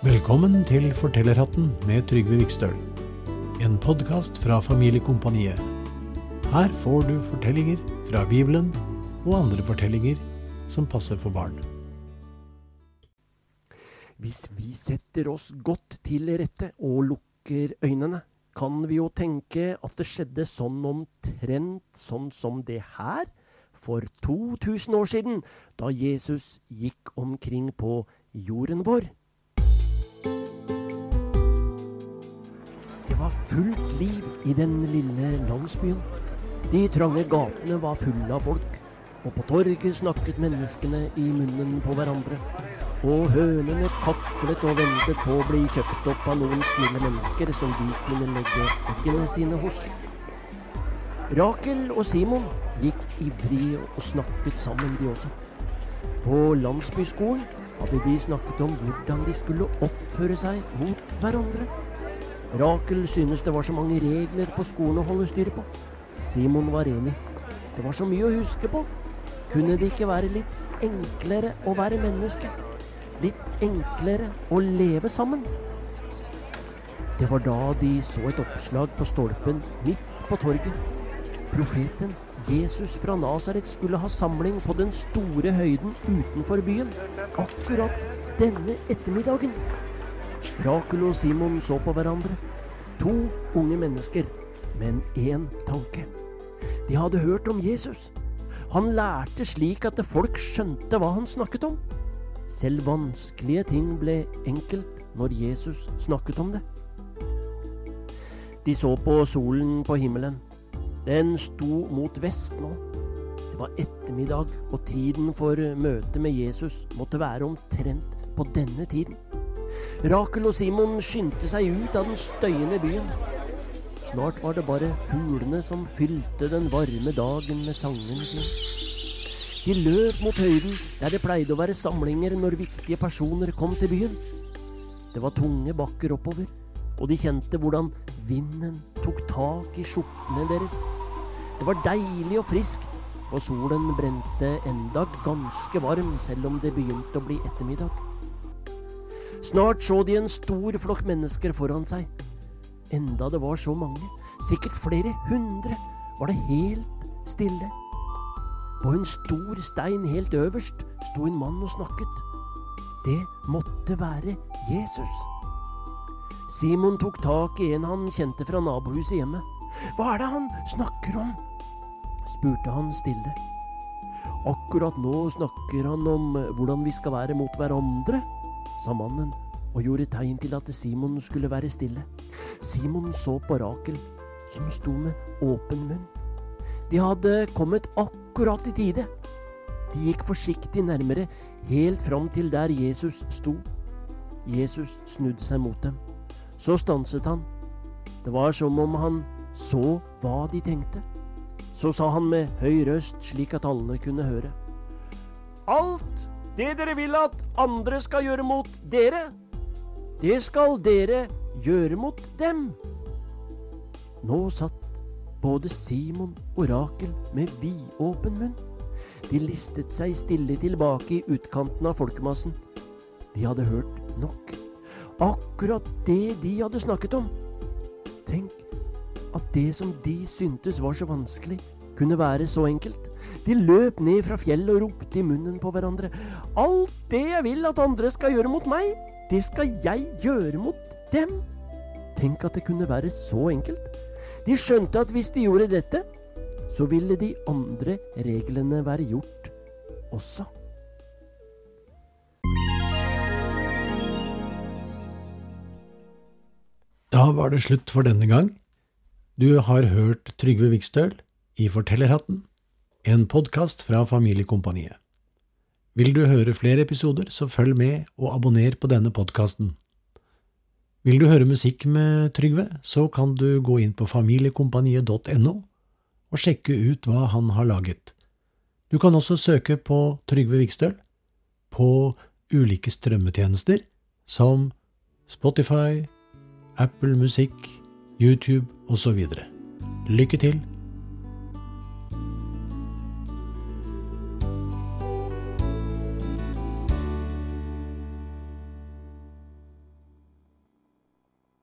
Velkommen til Fortellerhatten med Trygve Vikstøl. En podkast fra Familiekompaniet. Her får du fortellinger fra Bibelen og andre fortellinger som passer for barn. Hvis vi setter oss godt til rette og lukker øynene, kan vi jo tenke at det skjedde sånn omtrent sånn som det her for 2000 år siden, da Jesus gikk omkring på jorden vår. Var fullt liv i den lille landsbyen. De trange gatene var fulle av folk, og på torget snakket menneskene i munnen på hverandre. Og hønene kaklet og ventet på å bli kjøpt opp av noen snille mennesker som de kunne legge eggene sine hos. Rakel og Simon gikk ivrig og snakket sammen, de også. På landsbyskolen hadde de snakket om hvordan de skulle oppføre seg mot hverandre. Rakel synes det var så mange regler på skolen å holde styr på. Simon var enig. Det var så mye å huske på. Kunne det ikke være litt enklere å være menneske? Litt enklere å leve sammen? Det var da de så et oppslag på stolpen midt på torget. Profeten Jesus fra Nasaret skulle ha samling på den store høyden utenfor byen akkurat denne ettermiddagen. Rakel og Simon så på hverandre. To unge mennesker, men én tanke. De hadde hørt om Jesus. Han lærte slik at folk skjønte hva han snakket om. Selv vanskelige ting ble enkelt når Jesus snakket om det. De så på solen på himmelen. Den sto mot vest nå. Det var ettermiddag, og tiden for møtet med Jesus måtte være omtrent på denne tiden. Rakel og Simon skyndte seg ut av den støyende byen. Snart var det bare fuglene som fylte den varme dagen med sangen sin. De løp mot høyden der det pleide å være samlinger når viktige personer kom til byen. Det var tunge bakker oppover, og de kjente hvordan vinden tok tak i skjortene deres. Det var deilig og friskt, for solen brente enda ganske varm selv om det begynte å bli ettermiddag. Snart så de en stor flokk mennesker foran seg. Enda det var så mange, sikkert flere hundre, var det helt stille. På en stor stein helt øverst sto en mann og snakket. Det måtte være Jesus. Simon tok tak i en han kjente fra nabohuset hjemme. Hva er det han snakker om? spurte han stille. Akkurat nå snakker han om hvordan vi skal være mot hverandre, sa mannen og gjorde tegn til at Simon skulle være stille. Simon så på Rakel, som sto med åpen munn. De hadde kommet akkurat i tide. De gikk forsiktig nærmere, helt fram til der Jesus sto. Jesus snudde seg mot dem. Så stanset han. Det var som om han så hva de tenkte. Så sa han med høy røst, slik at alle kunne høre. Alt det dere vil at andre skal gjøre mot dere, det skal dere gjøre mot dem. Nå satt både Simon og Rakel med vidåpen munn. De listet seg stille tilbake i utkanten av folkemassen. De hadde hørt nok. Akkurat det de hadde snakket om. Tenk at det som de syntes var så vanskelig, kunne være så enkelt. De løp ned fra fjellet og ropte i munnen på hverandre. Alt det jeg vil at andre skal gjøre mot meg, det skal jeg gjøre mot dem. Tenk at det kunne være så enkelt. De skjønte at hvis de gjorde dette, så ville de andre reglene være gjort også. Da var det slutt for denne gang. Du har hørt Trygve Vikstøl i Fortellerhatten, en podkast fra Familiekompaniet. Vil du høre flere episoder, så følg med og abonner på denne podkasten. Vil du høre musikk med Trygve, så kan du gå inn på familiekompaniet.no og sjekke ut hva han har laget. Du kan også søke på Trygve Vikstøl på ulike strømmetjenester som Spotify, Apple Musikk, YouTube osv. Lykke til!